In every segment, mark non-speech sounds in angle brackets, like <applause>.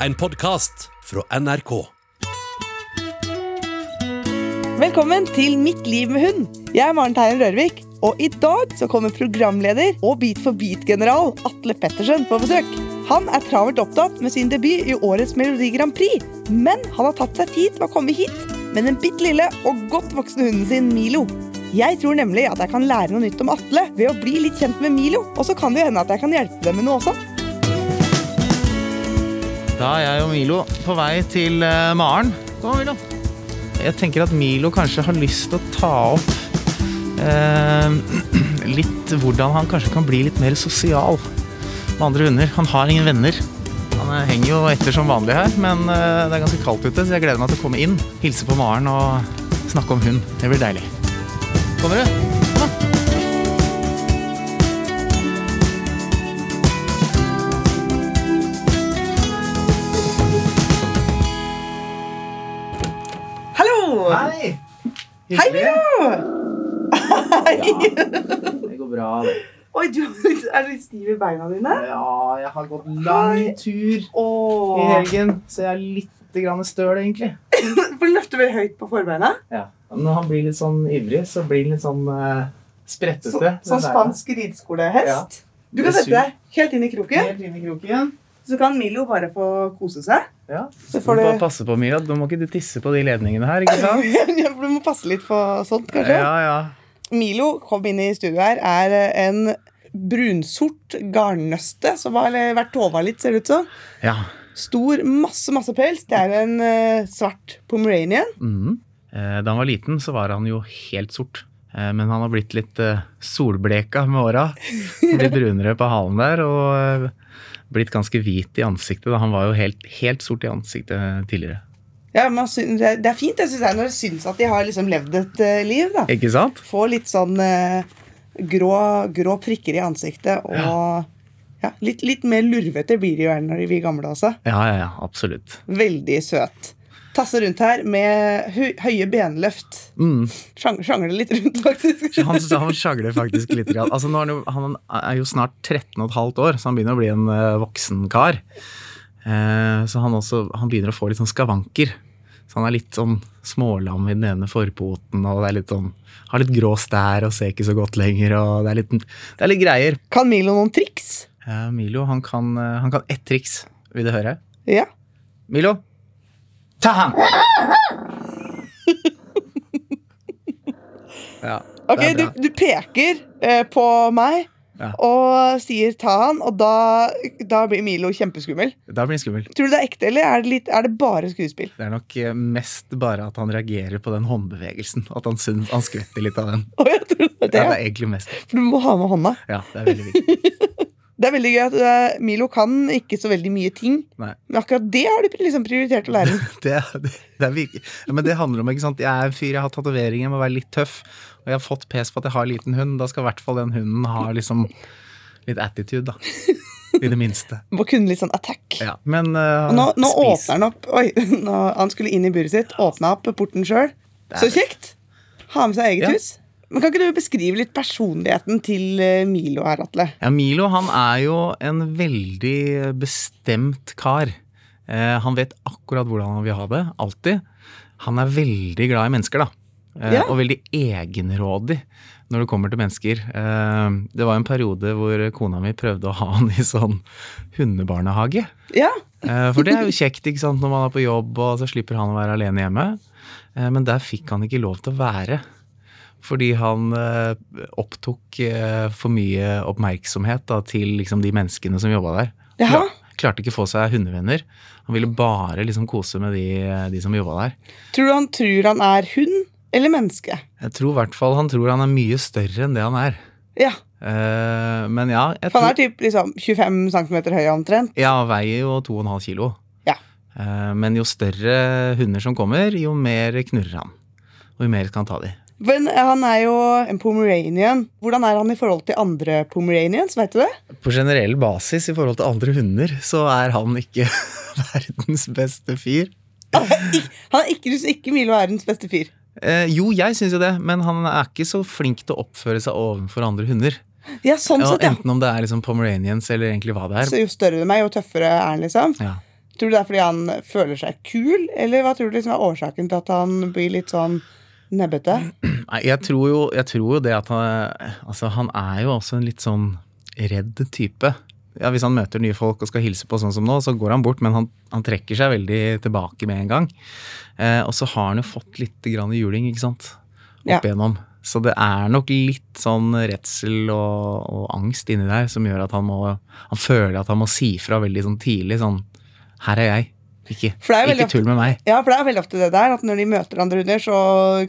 en podkast fra NRK. Velkommen til Mitt liv med hund. Jeg er Maren Teien Rørvik, og i dag så kommer programleder og Beat for beat-general Atle Pettersen på besøk. Han er travelt opptatt med sin debut i årets Melodi Grand Prix, men han har tatt seg tid til å komme hit med den bitte lille og godt voksne hunden sin Milo. Jeg tror nemlig at jeg kan lære noe nytt om Atle ved å bli litt kjent med Milo, og så kan det hende at jeg kan hjelpe dem med noe også. Da er jeg og Milo på vei til eh, Maren. Kom, Milo. Jeg tenker at Milo kanskje har lyst til å ta opp eh, <clears throat> litt hvordan han kanskje kan bli litt mer sosial med andre hunder. Han har ingen venner. Han eh, henger jo etter som vanlig her, men eh, det er ganske kaldt ute, så jeg gleder meg til å komme inn, hilse på Maren og snakke om hund. Det blir deilig. Kommer du? Kom da. Hallo! Hei! Hei, Milo! Hei! Det går bra, det. Oi, du er du litt stiv i beina dine? Ja, jeg har gått lang tur i helgen, så jeg er litt grann støl, egentlig. <laughs> For løfter vel høyt på forbeina. Ja. Når han blir litt sånn ivrig, så blir han litt sånn uh, sprettete. Så, sånn spansk rideskolehest. Du kan sette deg helt inn i kroken, Helt inn i kroken. Så kan Milo bare få kose seg. Ja. Så får må du bare passe på, Mira. Du må ikke du tisse på de ledningene her, ikke sant? <laughs> Du må passe litt på sånt, kanskje. Ja, ja. Milo kom inn i studio her, er en brunsort garnnøste som har vært tova litt, ser det ut som. ja. Stor, masse, masse pels. Det er en eh, svart pomeranian. Mm. Eh, Da han var liten, så var han jo helt sort. Eh, Men han har blitt litt solbleka med åra. <laughs> Blitt brunere på halen der og blitt ganske hvit i ansiktet. da. Han var jo helt, helt sort i ansiktet tidligere. Ja, men det det er fint jeg synes jeg, når det syns at de har liksom levd et eh, liv. da. Ikke sant? Få litt sånn eh, grå, grå prikker i ansiktet og ja, litt, litt mer lurvete blir de jo når de blir gamle også. Ja, ja, ja, absolutt. Veldig søt. Tasser rundt her med høye benløft. Mm. Sjang sjangler litt rundt, faktisk. <laughs> Han, han sjangler faktisk litt. Altså, er han, jo, han er jo snart 13 15 år, så han begynner å bli en eh, voksen kar. Eh, så han, også, han begynner å få litt sånn skavanker. Så han er litt sånn smålam i den ene forpoten, og det er litt sånn har litt grå stær og ser ikke så godt lenger. og Det er litt, det er litt greier. Kan Milo noen triks? Eh, Milo han kan, han kan ett triks. Vil du høre? Ja. Milo, ta han! <laughs> Ja, Ok, du, du peker eh, på meg Ja. og sier 'ta han', og da, da blir Milo kjempeskummel. Da blir han skummel. Tror du det er ekte, eller er det, litt, er det bare skuespill? Det er nok eh, mest bare at han reagerer på den håndbevegelsen. At han, synes, han skvetter litt av den. Oh, jeg tror det er Ja, det det. er egentlig mest. For du må ha med hånda. Ja, det er veldig viktig. <laughs> Det er veldig gøy at uh, Milo kan ikke så veldig mye ting, Nei. men akkurat det har de liksom prioritert å lære. <laughs> Det, er- det, det er. Ja, men det handler om, ikke sant. Jeg er en fyr, jeg har tatoveringer, jeg må være litt tøff. Og jeg har fått pes på at jeg har liten hund. Da skal i hvert fall den hunden ha liksom litt attitude, da. I det minste. <laughs> Må kunne litt sånn attack. Ja. Men uh, nå, nå åpner han opp Oi, <laughs> nå, han skulle inn i buret sitt. Åpna opp porten sjøl. Er Så kjekt! Ha med seg eget Ja. hus. Men Kan ikke du beskrive litt personligheten til eh, Milo her, Atle? Ja, Milo han er jo en veldig bestemt kar. Eh, han vet akkurat hvordan han vil ha det, alltid. Han er veldig glad i mennesker, da. Eh, Ja. Og veldig egenrådig når det kommer til mennesker. Eh, det var en periode hvor kona mi prøvde å ha han i sånn hundebarnehage. Ja, Eh, for det er jo <laughs> kjekt ikke sant, når man er på jobb, og så slipper han å være alene hjemme. Eh, men der fikk han ikke lov til å være. Fordi han eh, opptok eh, for mye oppmerksomhet da, til liksom, de menneskene som jobba der. Jaha. Klarte ikke å få seg hundevenner. Han ville bare liksom, kose med de, de som jobba der. Tror du han tror han er hund eller menneske? Jeg tror i hvert fall han tror han er mye større enn det han er. Ja, Eh, men ja, for han er typ liksom 25 cm høy omtrent. ja, veier jo 2,5 kilo. Ja. Eh, men jo større hunder som kommer, jo mer knurrer han. Og jo mer skal han ta de. Men han er jo en pomeranian. Hvordan er han i forhold til andre pomeranians? Vet du det? På generell basis i forhold til andre hunder, så er han ikke <laughs> verdens beste fyr. <laughs> Han er ikke, du ikke Milo er verdens beste fyr. Eh, jo, jeg syns jo det, men han er ikke så flink til å oppføre seg overfor andre hunder. Ja, sånn sett, ja. enten om det er liksom pomeranians eller egentlig hva det er. Så jo større de er, jo tøffere er han, liksom. Ja. Tror du det er fordi han føler seg kul, eller hva tror du liksom er årsaken til at han blir litt sånn nebbete? <clears throat> Jeg tror jo, jeg tror jo det at han Altså, han er jo også en litt sånn redd type. Ja, Hvis han møter nye folk og skal hilse på sånn som nå, så går han bort, men han, han trekker seg veldig tilbake med en gang. Eh, og så har han jo fått litt grann juling, ikke sant, opp Ja. igjennom. Så det er nok litt sånn redsel og, og angst inni der som gjør at han må Han føler at han må si fra veldig sånn tidlig sånn Her er jeg. Ikke, ikke tull med meg. Ja, for det er veldig ofte det der, at når de møter andre hunder, så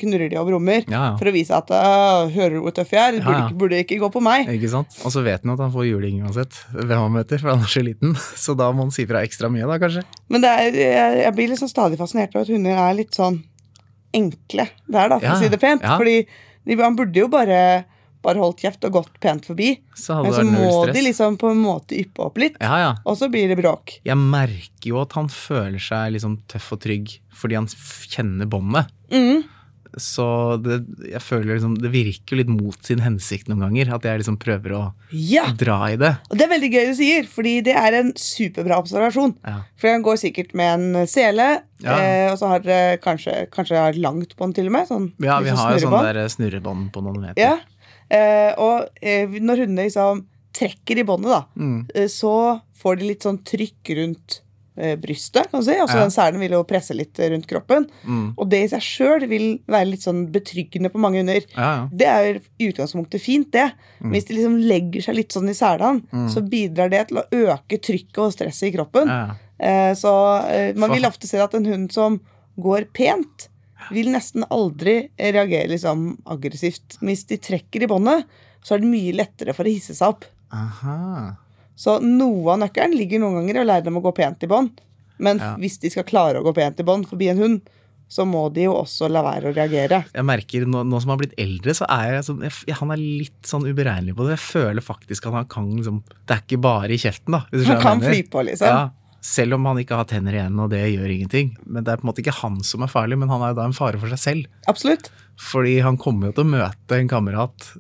knurrer de og brummer. Ja, ja. For å vise at «Øh, 'hører du hvor tøff jeg er', burde. Ikke, burde ikke gå på meg. Ikke sant? Og så vet han at han får juling uansett hvem han møter, for han er så liten. <laughs> Så da må han si fra ekstra mye, da, kanskje. Men det er, jeg, jeg blir liksom stadig fascinert av at hunder er litt sånn enkle der, da, for å si det pent. Fordi de, han burde jo bare, bare holdt kjeft og gått pent forbi. Så Men det så må de liksom på en måte yppe opp litt, Ja, ja. og så blir det bråk. Jeg merker jo at han føler seg liksom tøff og trygg fordi han kjenner båndet. Mm. Så det, jeg føler liksom, det virker jo litt mot sin hensikt noen ganger. At jeg liksom prøver å Ja! dra i det. Og det er veldig gøy du sier, fordi det er en superbra observasjon. Ja. For han går sikkert med en sele, Ja. eh, og så har dere kanskje, kanskje har langt bånd til og med. Sånn, Ja, vi har jo sånn der snurrebånd på noen meter. Ja. Eh, og eh, når hundene liksom trekker i båndet, da, Mm. eh, så får de litt sånn trykk rundt brystet, kan du si. Altså Ja. den selen vil jo presse litt rundt kroppen. Mm. Og det i seg sjøl vil være litt sånn betryggende på mange hunder. Ja, ja. Det er i utgangspunktet fint, det. Men hvis de liksom legger seg litt sånn i selene, Mm. så bidrar det til å øke trykket og stresset i kroppen. Eh, så eh, man vil ofte se at en hund som går pent, vil nesten aldri reagere liksom aggressivt. Hvis de trekker i båndet, så er det mye lettere for å hisse seg opp. Aha. Så noe av nøkkelen ligger noen ganger i å lære dem å gå pent i bånd. Men Ja. hvis de skal klare å gå pent i bånd forbi en hund, så må de jo også la være å reagere. Jeg merker nå, nå som han har blitt eldre, så er jeg, sånn- jeg, han er litt sånn uberegnelig på det. Jeg føler faktisk at han kan liksom Det er ikke bare i kjeften, da. Han kan fly på, liksom. Ja, selv om han ikke har tenner igjen, og det gjør ingenting. Men det er på en måte ikke han som er farlig, men han er jo da en fare for seg selv. Absolutt. Fordi han kommer jo til å møte en kamerat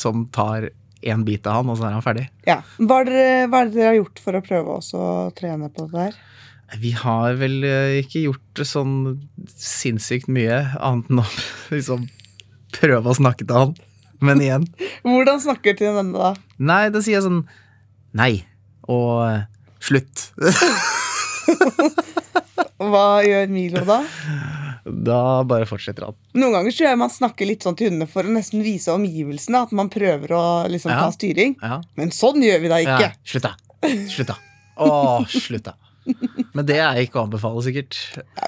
som tar en bit av han, og så er han ferdig. Ja. Hva er, det dere har gjort for å prøve også å trene på det der? Vi har vel eh, ikke gjort sånn sinnssykt mye, annet enn å <laughs> liksom prøve å snakke til han. Men igjen. <laughs> Hvordan snakker du til denne, da? Nei, da sier jeg sånn Nei. Og eh, slutt. <laughs> Hva gjør Milo da? Da bare fortsetter han. Noen ganger tror jeg man snakker litt sånn til hundene for å nesten vise omgivelsene at man prøver å liksom Ja. ta styring. Ja. Men sånn gjør vi da ikke. Ja, slutt, da. Slutt, da. Å, slutt, da. Men det er ikke å anbefale, sikkert.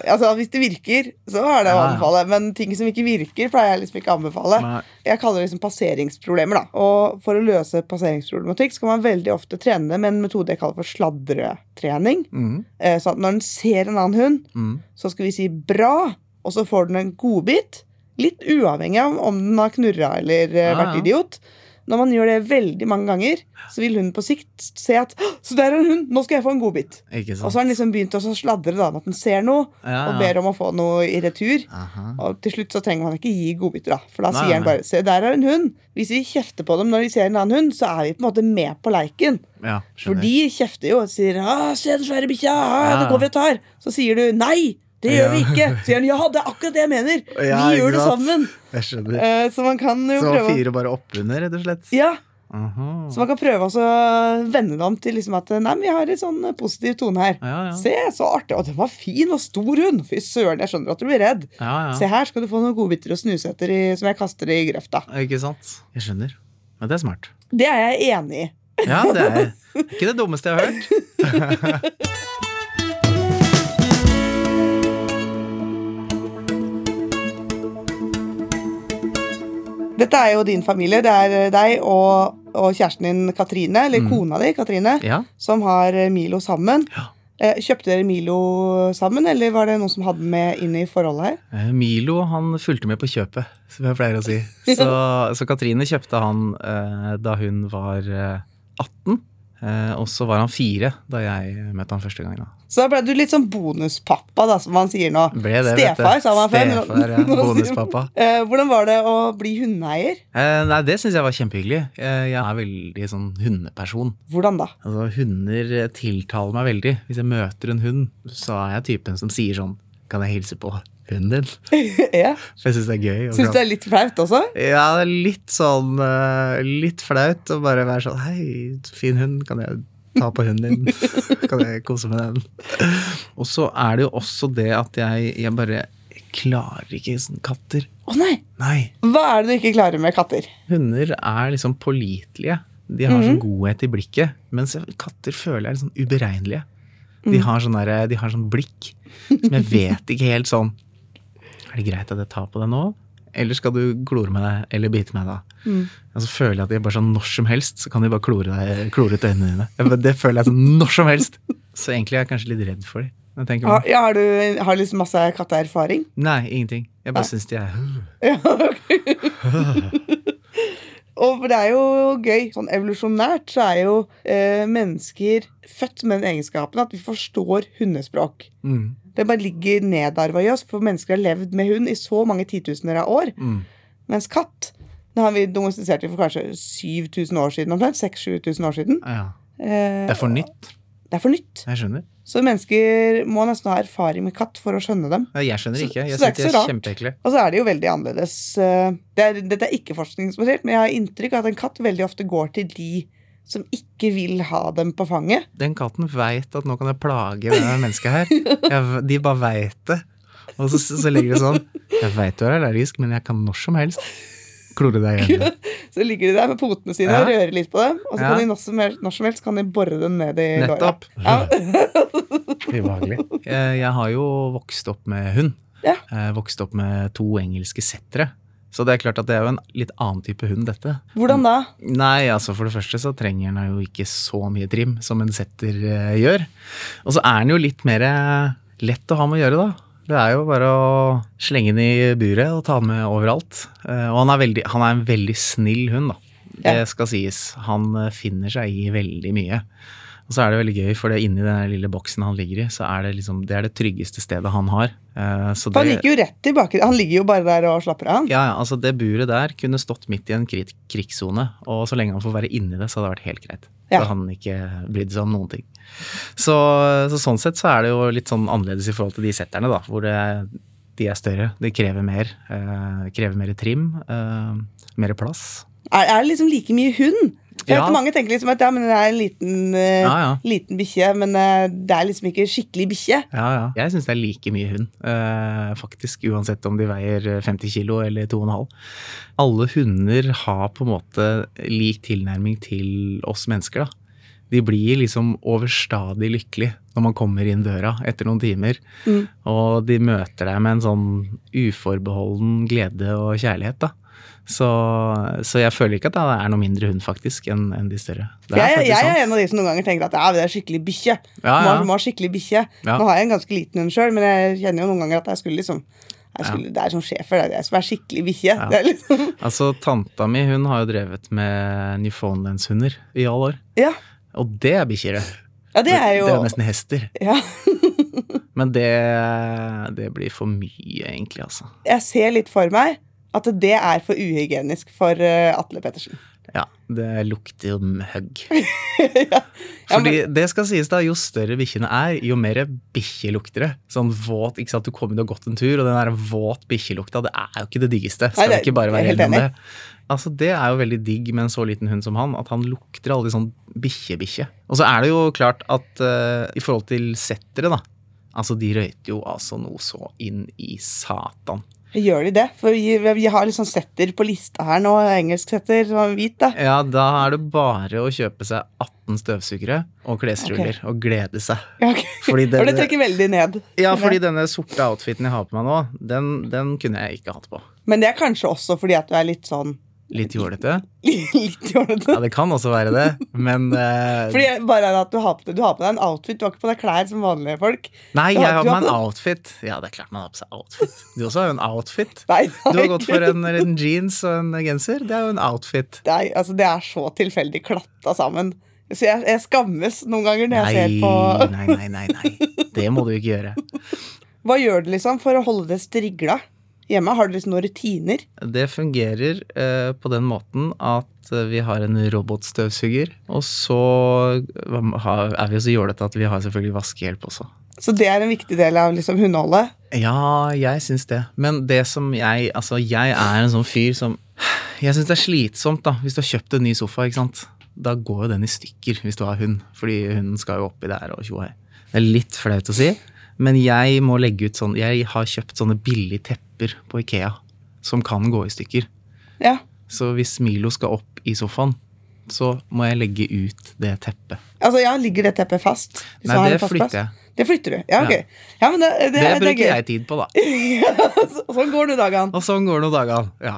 Altså, Hvis det virker, så er det å Ja, ja. anbefale. Men ting som ikke virker, pleier jeg liksom ikke å anbefale. Nei. Jeg kaller det liksom passeringsproblemer. da. Og for å løse passeringsproblematikk skal man veldig ofte trene med en metode jeg kaller for sladretrening. Mm, Eh, Så at når den ser en annen hund, mm. så skal vi si bra, og så får den en godbit. Litt uavhengig av om den har knurra eller eh, Ja, vært ja. idiot. Når man gjør det veldig mange ganger, så vil hun på sikt se at «Hå, Så der er hun! Nå skal jeg få en godbit. Og så har han liksom begynt å sladre da, med at han ser noe, Ja, og ber om å få noe i retur. Aha. Og til slutt så trenger man ikke gi godbiter, da. For da Nei, sier han bare Se, der er en hund. Hvis vi kjefter på dem når de ser en annen hund, så er vi på en måte med på leiken. Ja, For de kjefter jo og sier 'Se den svære bikkja! Det går vi og tar.' Så sier du 'Nei, det gjør vi ikke'. Så gjør han 'Ja, det er akkurat det jeg mener'. Vi gjør det sammen. Jeg skjønner. Eh, så man kan jo Så prøve fire bare oppunder, rett og slett? Ja, Aha. så man kan prøve å vende dem til liksom at Nei, men vi har en sånn eh, positiv tone her. Ja, ja. Se, så artig. Og den var fin og stor hun! Fy søren, jeg skjønner at du blir redd. ja, Se her skal du få noen godbiter og snuse etter i, som jeg kaster i grøfta. Ikke sant? Jeg skjønner. Men det er smart. Det er jeg enig i. Ja, det er <laughs> ikke det dummeste jeg har hørt. <laughs> Dette er jo din familie. Det er eh, deg og, og kjæresten din Katrine, eller Mm. kona di, Katrine, Ja. som har eh, Milo sammen. Ja. Eh, Kjøpte dere Milo sammen, eller var det noen som hadde med inn i forholdet her? Milo han fulgte med på kjøpet, som jeg pleier å si. <laughs> Så, så Katrine kjøpte han eh, da hun var eh, 18. Eh, og så var han fire da jeg møtte han første gang. da. Så da ble du litt sånn bonuspappa, da, som man sier nå. Ble det. Stefar, sa man før. Stefar, ja. Bonuspappa. Eh, hvordan var det å bli hundeeier? Eh, nei, det syns jeg var kjempehyggelig. Eh, jeg er veldig sånn hundeperson. Hvordan da? Altså, Hunder tiltaler meg veldig. Hvis jeg møter en hund, så er jeg typen som sier sånn Kan jeg hilse på hunden din? <laughs> ja. For jeg syns det er gøy. Syns du det er litt flaut også? Ja, det er litt sånn eh, Litt flaut å bare være sånn Hei, fin hund, kan jeg ta på hunden din? <laughs> Kan jeg kose med den? Og så er det jo også det at jeg, jeg bare klarer ikke sånn katter. Å nei! Nei. Hva er det du ikke klarer med katter? Hunder er liksom pålitelige. De har sånn godhet i blikket. Mens katter føler jeg er litt sånn uberegnelige. De har sånn, der, de har sånn blikk som jeg <laughs> vet ikke helt sånn Er det greit at jeg tar på det nå? Eller skal du klore med deg, eller bite meg da? Og så føler jeg at de bare sånn når som helst så kan de bare klore, deg, klore ut øynene dine. Det føler jeg sånn når som helst. Så egentlig er jeg kanskje litt redd for dem. Jeg Har, ja, har du har liksom masse katteerfaring? Nei, ingenting. Jeg bare syns de er <laughs> Ja, ok. <laughs> Og det er jo gøy. Sånn evolusjonært så er jo eh, mennesker født med den egenskapen at vi forstår hundespråk. mm, Det bare ligger nedarva i oss, for mennesker har levd med hund i så mange titusener av år. mm. Mens katt det har vi domestisert for kanskje 7000 år siden. omtrent, 6000-7000 år siden. Ja. Eh, Det er for nytt. det er for nytt. Jeg skjønner. Så mennesker må nesten ha erfaring med katt for å skjønne dem. Ja, Jeg skjønner ikke. ikke. så så det er ikke så rart. Og så er det jo veldig annerledes. eh, Det er, dette er ikke forskningsbasert, men jeg har inntrykk av at en katt veldig ofte går til de som ikke vil ha dem på fanget. Den katten veit at nå kan jeg plage det mennesket her. Jeg, de bare veit det. Og så, så ligger det sånn Jeg veit du er allergisk, men jeg kan når som helst klore deg i øynene. <laughs> Så ligger de der med potene sine Ja. og rører litt på dem, og så Ja. kan de når som helst, når som helst kan de bore dem ned i låra. Nettopp. Ja. <laughs> Ubehagelig. Jeg, jeg har jo vokst opp med hund. Ja. Jeg vokst opp med to engelske settere. Så det er klart at det er jo en litt annen type hund, dette. Hvordan da? Nei, altså for det første så trenger den jo ikke så mye trim som en setter eh, gjør. Og så er den jo litt mer eh, lett å ha med å gjøre, da. Det er jo bare å slenge den i buret og ta den med overalt. Eh, og han er, veldig, han er en veldig snill hund, da. Det skal sies. Han finner seg i veldig mye. Og så er det veldig gøy, for det inni den lille boksen han ligger i, så er det liksom, det er det tryggeste stedet han har. Så For han det- ligger jo rett tilbake. Han ligger jo bare der og slapper av. ja, ja, altså det buret der kunne stått midt i en krig krigssone, og så lenge han får være inni det, så hadde det vært helt greit. Ja. Da han ikke brydde seg om noen ting. Så, så sånn sett så er det jo litt sånn annerledes i forhold til de setterne, da, hvor det, de er større. Det krever mer. Eh, krever mer trim. Eh, mer plass. Er, er det liksom like mye hund? Jeg vet Mange tenker liksom at ja, men det er en liten, eh, Ja, liten bikkje, men eh, det er liksom ikke skikkelig bikkje. Ja, ja. Jeg syns det er like mye hund, eh, faktisk, uansett om de veier 50 kilo eller 2,5. Alle hunder har på en måte lik tilnærming til oss mennesker, da. De blir liksom overstadig lykkelig når man kommer inn døra etter noen timer. Mm. Og de møter deg med en sånn uforbeholden glede og kjærlighet, da. Så, så jeg føler ikke at det er noe mindre hund, faktisk, enn en de større. Er jeg, jeg er en av de som noen ganger tenker at ja, det er skikkelig bikkje. Ja, ja. må ha skikkelig bikkje. Ja. Nå har jeg en ganske liten hund sjøl, men jeg kjenner jo noen ganger at jeg skulle liksom jeg skulle, Det er som schæfer, det er jeg som er skikkelig bikkje. Liksom, <laughs> Altså, tanta mi hun har jo drevet med Newfoundlandshunder i alle år. ja. Og det er bikkjer, det. ja, det er jo Det er jo nesten hester. ja. <laughs> Men det, det blir for mye, egentlig, altså. Jeg ser litt for meg at det er for uhygienisk for eh, Atle Pettersen. Ja, det lukter jo høgg. <laughs> ja. Ja, Fordi men, det skal sies da, jo større bikkjene er, jo mer bikkje lukter det. Sånn våt, ikke sant, Du kommer inn og gått en tur, og den der våt bikkjelukta, det er jo ikke det diggeste. Skal Nei, det- ikke bare være helt enig. det? Altså, Det er jo veldig digg med en så liten hund som han, at han lukter aldri sånn bikkjebikkje. Og så er det jo klart at uh, i forhold til settere, da Altså, de røyter jo altså noe så inn i satan. Gjør de det? For vi, vi har liksom setter på lista her nå. Engelsk setter som er hvit, da. Ja, da er det bare å kjøpe seg 18 støvsugere og klesruller og glede seg. Okay. ok. <laughs> og det trekker veldig ned. Ja, fordi denne sorte outfiten jeg har på meg nå, den, den kunne jeg ikke hatt på. Men det er kanskje også fordi at du er litt sånn Litt jålete. <laughs> Litt jålete. Ja, det kan også være det, men uh... Fordi bare at du har, på, du har på deg en outfit, du har ikke på deg klær som vanlige folk. Nei, jeg har- på meg en outfit. Ja, det er klart man har på seg outfit. Du også har jo en outfit. <laughs> Nei, Du har gått for en, en jeans og en genser. Det er jo en outfit. Nei, altså det er så tilfeldig klatta sammen. Så jeg, jeg skammes noen ganger når jeg Nei, ser på nei, nei, nei, nei. <laughs> Det må du ikke gjøre. Hva gjør du liksom for å holde det strigla hjemme? Har liksom noen rutiner? Det fungerer eh, på den måten at eh, vi har en robotstøvsuger, og så har, er vi så jålete at vi har selvfølgelig vaskehjelp også. Så det er en viktig del av liksom hundeholdet. Ja, jeg syns det. Men det som jeg Altså, jeg er en sånn fyr som Jeg syns det er slitsomt, da, hvis du har kjøpt en ny sofa, ikke sant. Da går jo den i stykker hvis du har hund, fordi hunden skal jo oppi der og tjohei. Det er litt flaut å si, men jeg må legge ut sånn Jeg har kjøpt sånne billige tepper på Ikea som kan gå i stykker. Ja. Så hvis Milo skal opp i sofaen, så må jeg legge ut det teppet. Altså, ja, Ligger det teppet fast? Hvis Nei, det fast flytter jeg. Det flytter du? Ja, ok. Ja, men det, det, Det er- er bruker det jeg tid på, da. <laughs> Så- sånn går det dagene. Og sånn går noen dager. Ja.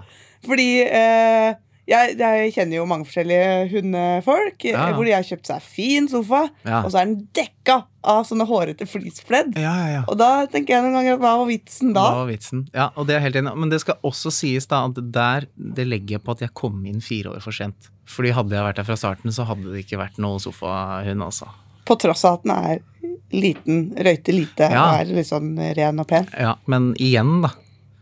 Fordi eh, jeg, jeg kjenner jo mange forskjellige hundefolk Ja, hvor de har kjøpt seg fin sofa, Ja. og så er den dekka av sånne hårete fleecefledd. Ja, ja, ja. Og da tenker jeg noen ganger hva var vitsen da? Hva var vitsen? Ja, og det er helt enig. Men det skal også sies da at der det legger jeg på at jeg kom inn fire år for sent. Fordi hadde jeg vært der fra starten, så hadde det ikke vært noe sofahund, altså. På tross av at den er liten, røyter lite Ja. og er litt sånn ren og pen. Ja, men igjen, da.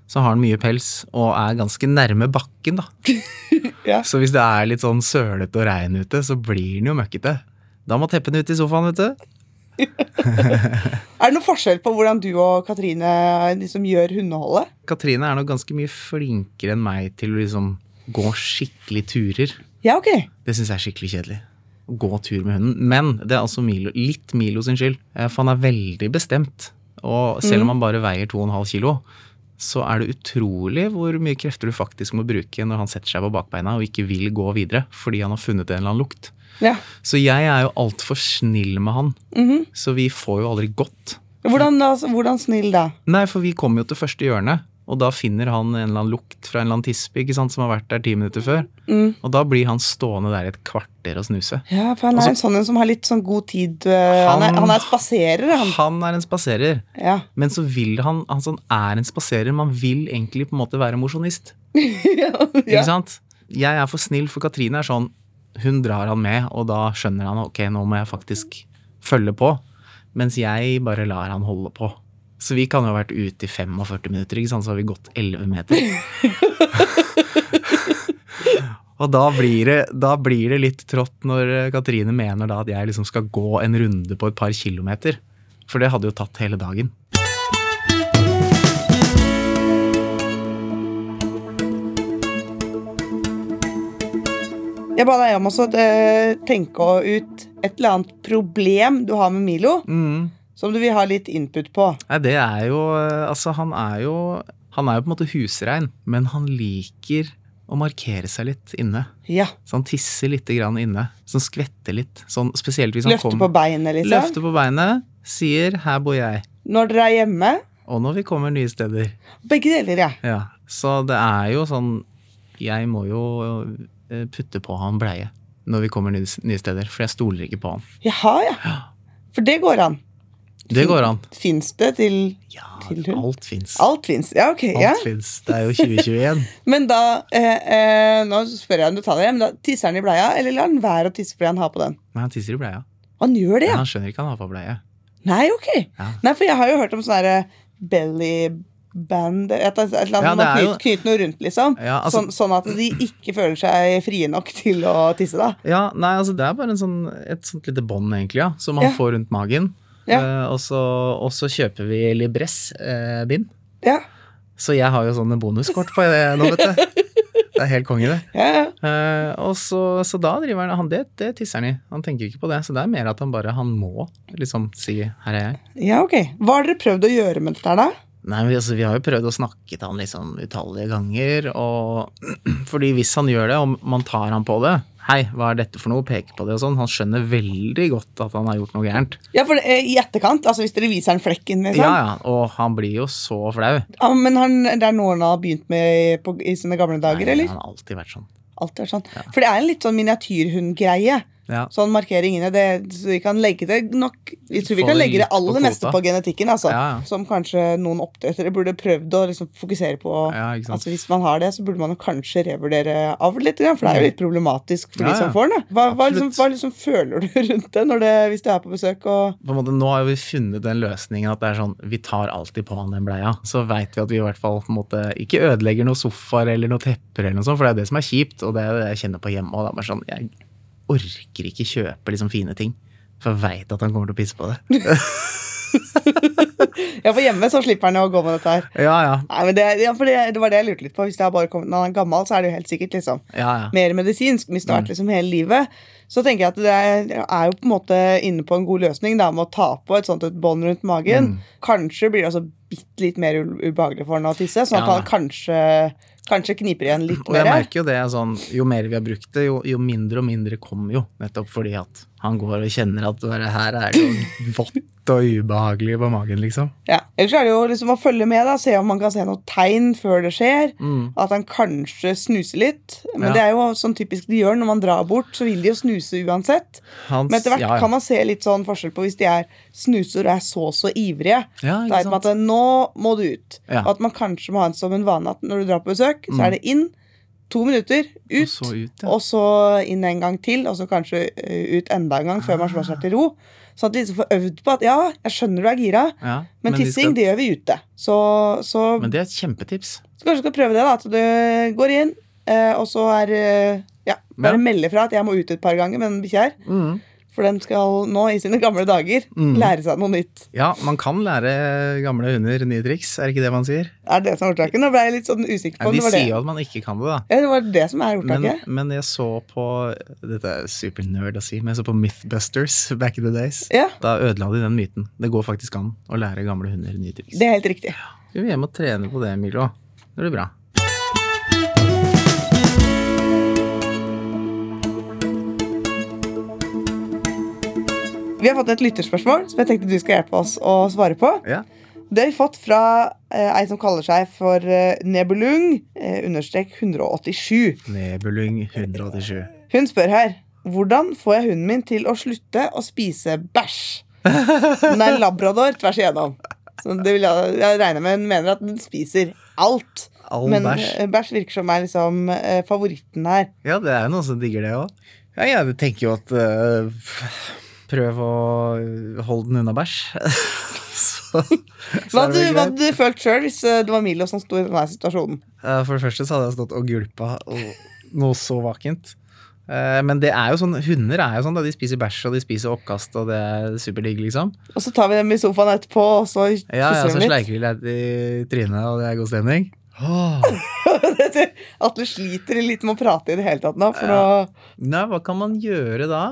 Så har den mye pels og er ganske nærme bakken, da. <laughs> Ja. Så hvis det er litt sånn sølete og regn ute, så blir den jo møkkete. Da må teppene ut i sofaen, vet du. <laughs> Er det noen forskjell på hvordan du og Katrine liksom gjør hundeholdet? Katrine er nok ganske mye flinkere enn meg til å liksom gå skikkelig turer. Ja, ok. Det syns jeg er skikkelig kjedelig. Å gå tur med hunden. Men det er altså Milo, litt Milo sin skyld. eh, For han er veldig bestemt. Og selv om han bare veier 2,5 kilo, så er det utrolig hvor mye krefter du faktisk må bruke når han setter seg på bakbeina og ikke vil gå videre fordi han har funnet en eller annen lukt. Ja. Så jeg er jo altfor snill med han. Mhm. Så vi får jo aldri gått. hvordan, da, hvordan snill da? Nei, for vi kommer jo til første hjørne, og da finner han en eller annen lukt fra en eller annen tispe ikke sant, som har vært der ti minutter før. Mm. Og da blir han stående der i et kvarter og snuse. Ja, for han er Også, en sånn en som har litt sånn god tid. Han, Han, er, Han- er spaserer, han. Han er en spaserer. Ja. Men så vil han Han sånn er en spaserer. Man vil egentlig på en måte være mosjonist. <laughs> ja. Ikke sant? Jeg er for snill, for Katrine er sånn Hun drar han med, og da skjønner han ok, nå må jeg faktisk følge på. Mens jeg bare lar han holde på. Så vi kan jo ha vært ute i 45 minutter, ikke sant? så har vi gått 11 meter. <laughs> og da blir, det, da blir det litt trått når Katrine mener da at jeg liksom skal gå en runde på et par kilometer. For det hadde jo tatt hele dagen. Jeg ba deg om å eh, tenke ut et eller annet problem du har med Milo, Mm. Som du vil ha litt input på. Nei, det er jo eh, Altså, han er jo Han er jo på en måte husrein, men han liker å markere seg litt inne. Ja. Så han tisser litt grann inne. Sånn skvetter litt. Sånn, spesielt hvis han Løfter kommer på beinet, liksom. Løfter på beinet, sier 'her bor jeg'. Når dere er hjemme. Og når vi kommer nye steder. Begge deler, ja. Ja. Så det er jo sånn Jeg må jo eh, putte på han bleie når vi kommer nye, steder, for jeg stoler ikke på han. Jaha, ja. For det går an. Det går an. Fins det til Ja, Til hund? alt fins. Alt fins. Ja, ok. Alt Ja. fins. Det er jo 2021. <laughs> Men da eh, eh, Nå spør jeg om du tar det, men da tisser han i bleia, eller lar han være å tisse fordi han har på den? Nei, han tisser i bleia. Han gjør det, Men ja? han skjønner ikke han har på bleie. Nei, ok. Ja. Nei, for jeg har jo hørt om sånn derre bellyband Et, et eller annet Ja, jo- knyter noe rundt, liksom. Ja, altså- sånn, sånn at de ikke føler seg frie nok til å tisse, da. Ja, nei, altså det er bare en sånn, et sånt lite bånd egentlig, ja, som man får rundt magen. Ja. Uh, og, så, og så kjøper vi Libress-bind. Ja. så jeg har jo sånne bonuskort på det nå, vet du. Det er helt konge, det. Ja, ja. Eh, og så, så da driver han, han det, det tisser han i. Han tenker ikke på det. Så det er mer at han bare han må liksom si 'her er jeg'. ja, ok. Hva har dere prøvd å gjøre med dette her, da? Nei, vi, altså, Vi har jo prøvd å snakke til han liksom utallige ganger. Og, <clears throat> fordi hvis han gjør det, og man tar han på det Hei, hva er dette for noe? Peker på det og sånn. Han skjønner veldig godt at han har gjort noe gærent. Ja, for eh, I etterkant, altså hvis dere viser han flekken, liksom. Ja, ja, Og han blir jo så flau. Ja, men han, det er noe han har begynt med på, i sine gamle dager, Nei, eller? Han har alltid vært sånn. Alltid vært sånn. For det er en litt sånn miniatyrhundgreie Ja. Sånn markering inne. Det, så vi kan legge det nok Vi tror vi kan legge det aller meste på genetikken, altså. Ja, ja. Som kanskje noen oppdrettere burde prøvd å liksom fokusere på. Ja. Altså Hvis man har det, så burde man kanskje revurdere avl litt, for det er jo litt problematisk for de som får det. Hva, hva, liksom, hva liksom føler du <laughs> rundt det, det hvis du er på besøk og på måte, Nå har vi funnet den løsningen at det er sånn, vi tar alltid på han den bleia. Så veit vi at vi i hvert fall måte ikke ødelegger noen sofaer eller noen tepper, eller noe sånt, for det er det som er kjipt. Og det er det jeg kjenner på hjemme. Og det er bare sånn, jeg orker ikke kjøpe liksom fine ting. For jeg veit at han kommer til å pisse på det. <laughs> Ja, for hjemme så slipper han å gå med dette her. Ja, ja. Nei, men det, ja, for det, det var det jeg lurte litt på. Hvis det har bare kommet når han er gammel, så er det jo helt sikkert liksom ja, ja. mer medisinsk. Hvis det har vært liksom hele livet, så tenker jeg at det er, er jo på en måte inne på en god løsning da, med å ta på et sånt et bånd rundt magen. Kanskje blir det altså bitte litt mer ubehagelig for han å tisse, sånn at han kanskje, kanskje kniper igjen litt mer? Og jeg merker jo det sånn, jo mer vi har brukt det, jo, jo mindre og mindre kommer jo. Nettopp fordi at han går og kjenner at bare her er det jo vått og ubehagelig på magen, liksom. Ja. Ellers er det jo liksom å følge med, da, se om man kan se noen tegn før det skjer. Mm. At han kanskje snuser litt. Men Ja. det er jo sånn typisk de gjør når man drar bort, så vil de jo snuse uansett. Hans, Men etter hvert ja, ja. kan man se litt sånn forskjell på hvis de er snuser og er så så ivrige. Ja, Da man sant? at nå må du ut. Og at man kanskje må ha en som en vane at når du drar på besøk, så er det inn, to minutter, ut, Og så ut, ja. og så inn en gang til, og så kanskje eh, ut enda en gang før man slår seg til ro. Sånn at de liksom får øvd på at ja, jeg skjønner du er gira, Ja, men, men, tissing skal- det gjør vi ute. Så, så, Men det er et kjempetips. så kanskje du skal prøve det, da. At du går inn, eh, og så er eh, Ja, bare Ja. melde fra at jeg må ut et par ganger med den bikkja her. For den skal nå, i sine gamle dager, Mm. lære seg noe nytt. Ja, man kan lære gamle hunder nye triks, er det ikke det man sier? Er det som er ordtaket? Nå ble jeg litt sånn usikker på Ja, om de det De sier jo at man ikke kan det, da. Ja, det var det som er Men, ordtaket. men jeg så på Dette er supernerd å si, men jeg så på Mythbusters back in the days. Ja, Da ødela de den myten. Det går faktisk an å lære gamle hunder nye triks. det er helt riktig. Skal vi hjem og trene på det, Milo? Det blir bra. Vi har fått et lytterspørsmål som jeg tenkte du skal hjelpe oss å svare på. Ja. Det har vi fått fra eh, ei som kaller seg for eh, Nebulung eh, understrek 187. Nebulung 187. Hun spør her hvordan får jeg hunden min til å slutte å spise bæsj. Den er labrador tvers igjennom. Så det vil jeg, jeg regner med hun mener at den spiser alt. All Men bæsj. eh, bæsj virker som er liksom eh, favoritten her. Ja, det er jo noen som digger det òg. Ja, jeg tenker jo at eh, Prøv å holde den unna bæsj. <laughs> så, så Hva hadde du, du følt sjøl hvis eh, det var Milo som sto i denne situasjonen? Eh, For det første så hadde jeg stått og gulpa og noe så vakent. Eh, Men det er jo sånn, hunder er jo sånn, da. De spiser bæsj og de spiser oppkast, og det er superdigg, liksom. Og så tar vi dem i sofaen etterpå, og så kysser Ja, ja, så vi sleiker vi litt i trynet, og det er god stemning. <laughs> Åh. Atle sliter litt med å prate i det hele tatt nå. For Ja. å... Nei, hva kan man gjøre da?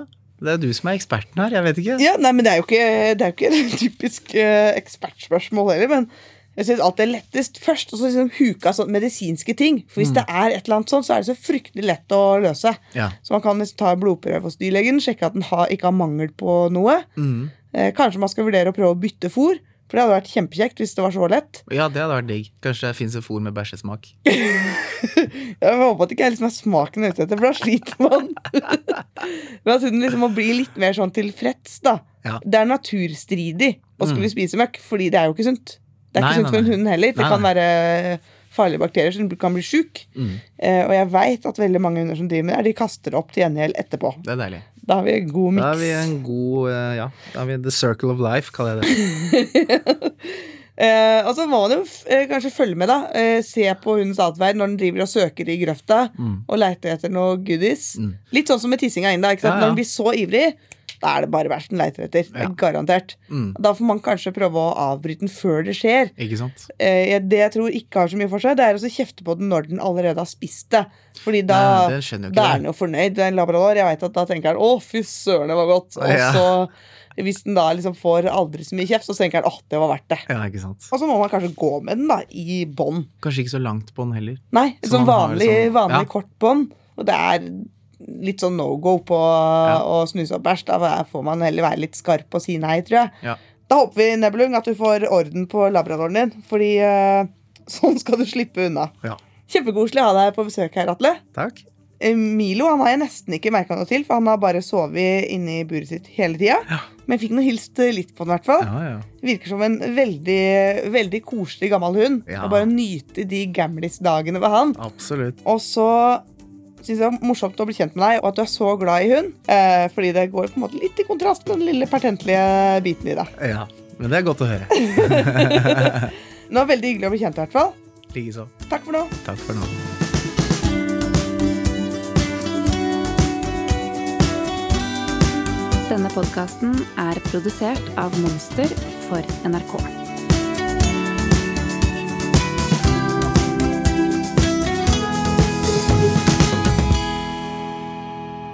Det er du som er eksperten her, jeg vet ikke. ja, nei, men Det er jo ikke, det jo ikke <laughs> et typisk uh, ekspertspørsmål heller. Men jeg synes alt er lettest først og så liksom huka sånn medisinske ting. For hvis det er et eller annet sånt, så er det så fryktelig lett å løse. Ja. Så man kan ta blodprøve hos dyrlegen, sjekke at den har, ikke har mangel på noe. Mm. Eh, kanskje man skal vurdere å prøve å bytte fôr. For det hadde vært kjempekjekt hvis det var så lett. <laughs> ja, det hadde vært digg. Kanskje det fins et fôr med bæsjesmak. Jeg håper at det ikke er liksom smaken jeg er ute etter, for da sliter man. <laughs> Men at hunden liksom må bli litt mer sånn tilfreds, da. Ja. Det er naturstridig å skulle spise møkk, fordi det er jo ikke sunt. Det er Nei, ikke sunt nei, for en hund heller. Det Nei, kan være farlige bakterier som kan bli sjuk. Mm. Eh, og jeg veit at veldig mange hunder som driver med det, de kaster det opp til gjengjeld etterpå. Det er deilig. Da har vi en god Da har vi en god eh, Ja, da har vi The Circle of Life, kaller jeg det. <laughs> Eh, og så må man jo eh, kanskje følge med, da. Eh, se på hundens atferd når den driver og søker i grøfta og leiter etter noe goodies. Mm. Litt sånn som med tissinga inn da. Ikke sant? Ja, ja. Når den blir så ivrig, da er det bare bæsj den leiter etter. Er Ja. Garantert. Mm. Da får man kanskje prøve å avbryte den før det skjer. Ikke sant? Eh, det jeg tror ikke har så mye for seg, det er å kjefte på den når den allerede har spist det. Fordi da, Nei, den da er den jo fornøyd. En labrador. Jeg vet at Da tenker den 'å, fy søren, det var godt'. Og Ja. så, hvis den da liksom får aldri så mye kjeft, så tenker den 'åh, det var verdt det'. Ja, ikke sant. Og så må man kanskje gå med den da, i bånd. Kanskje ikke så langt bånd heller. Nei, Så sånn har vanlig, liksom- vanlig ja. kort bånd. Og det er litt sånn no go på å snuse opp bæsj. Da får man heller være litt skarp og si nei, tror jeg. Ja. Da håper vi Nebelung, at du får orden på labradoren din, fordi uh, <laughs> sånn skal du slippe unna. ja. Kjempekoselig å ha deg på besøk her, Atle. Takk. Eh, Milo han har jeg nesten ikke merka noe til, for han har bare sovet inne i buret sitt hele tida. Men jeg fikk nå hilst eh, litt på den, i hvert fall. Ja, ja. Virker som en veldig, veldig koselig gammel hund. Ja. Og bare nyte de gamlis-dagene ved han. Absolutt. Og så syns jeg det var morsomt å bli kjent med deg, og at du er så glad i hund. Eh, fordi det går på en måte litt i kontrast med den lille pertentlige biten i deg. Ja, men det er godt å høre. <laughs> Det var veldig hyggelig å bli kjent, i hvert fall. Likeså. Takk for nå. Takk for nå. Denne podkasten er produsert av Monster for NRK.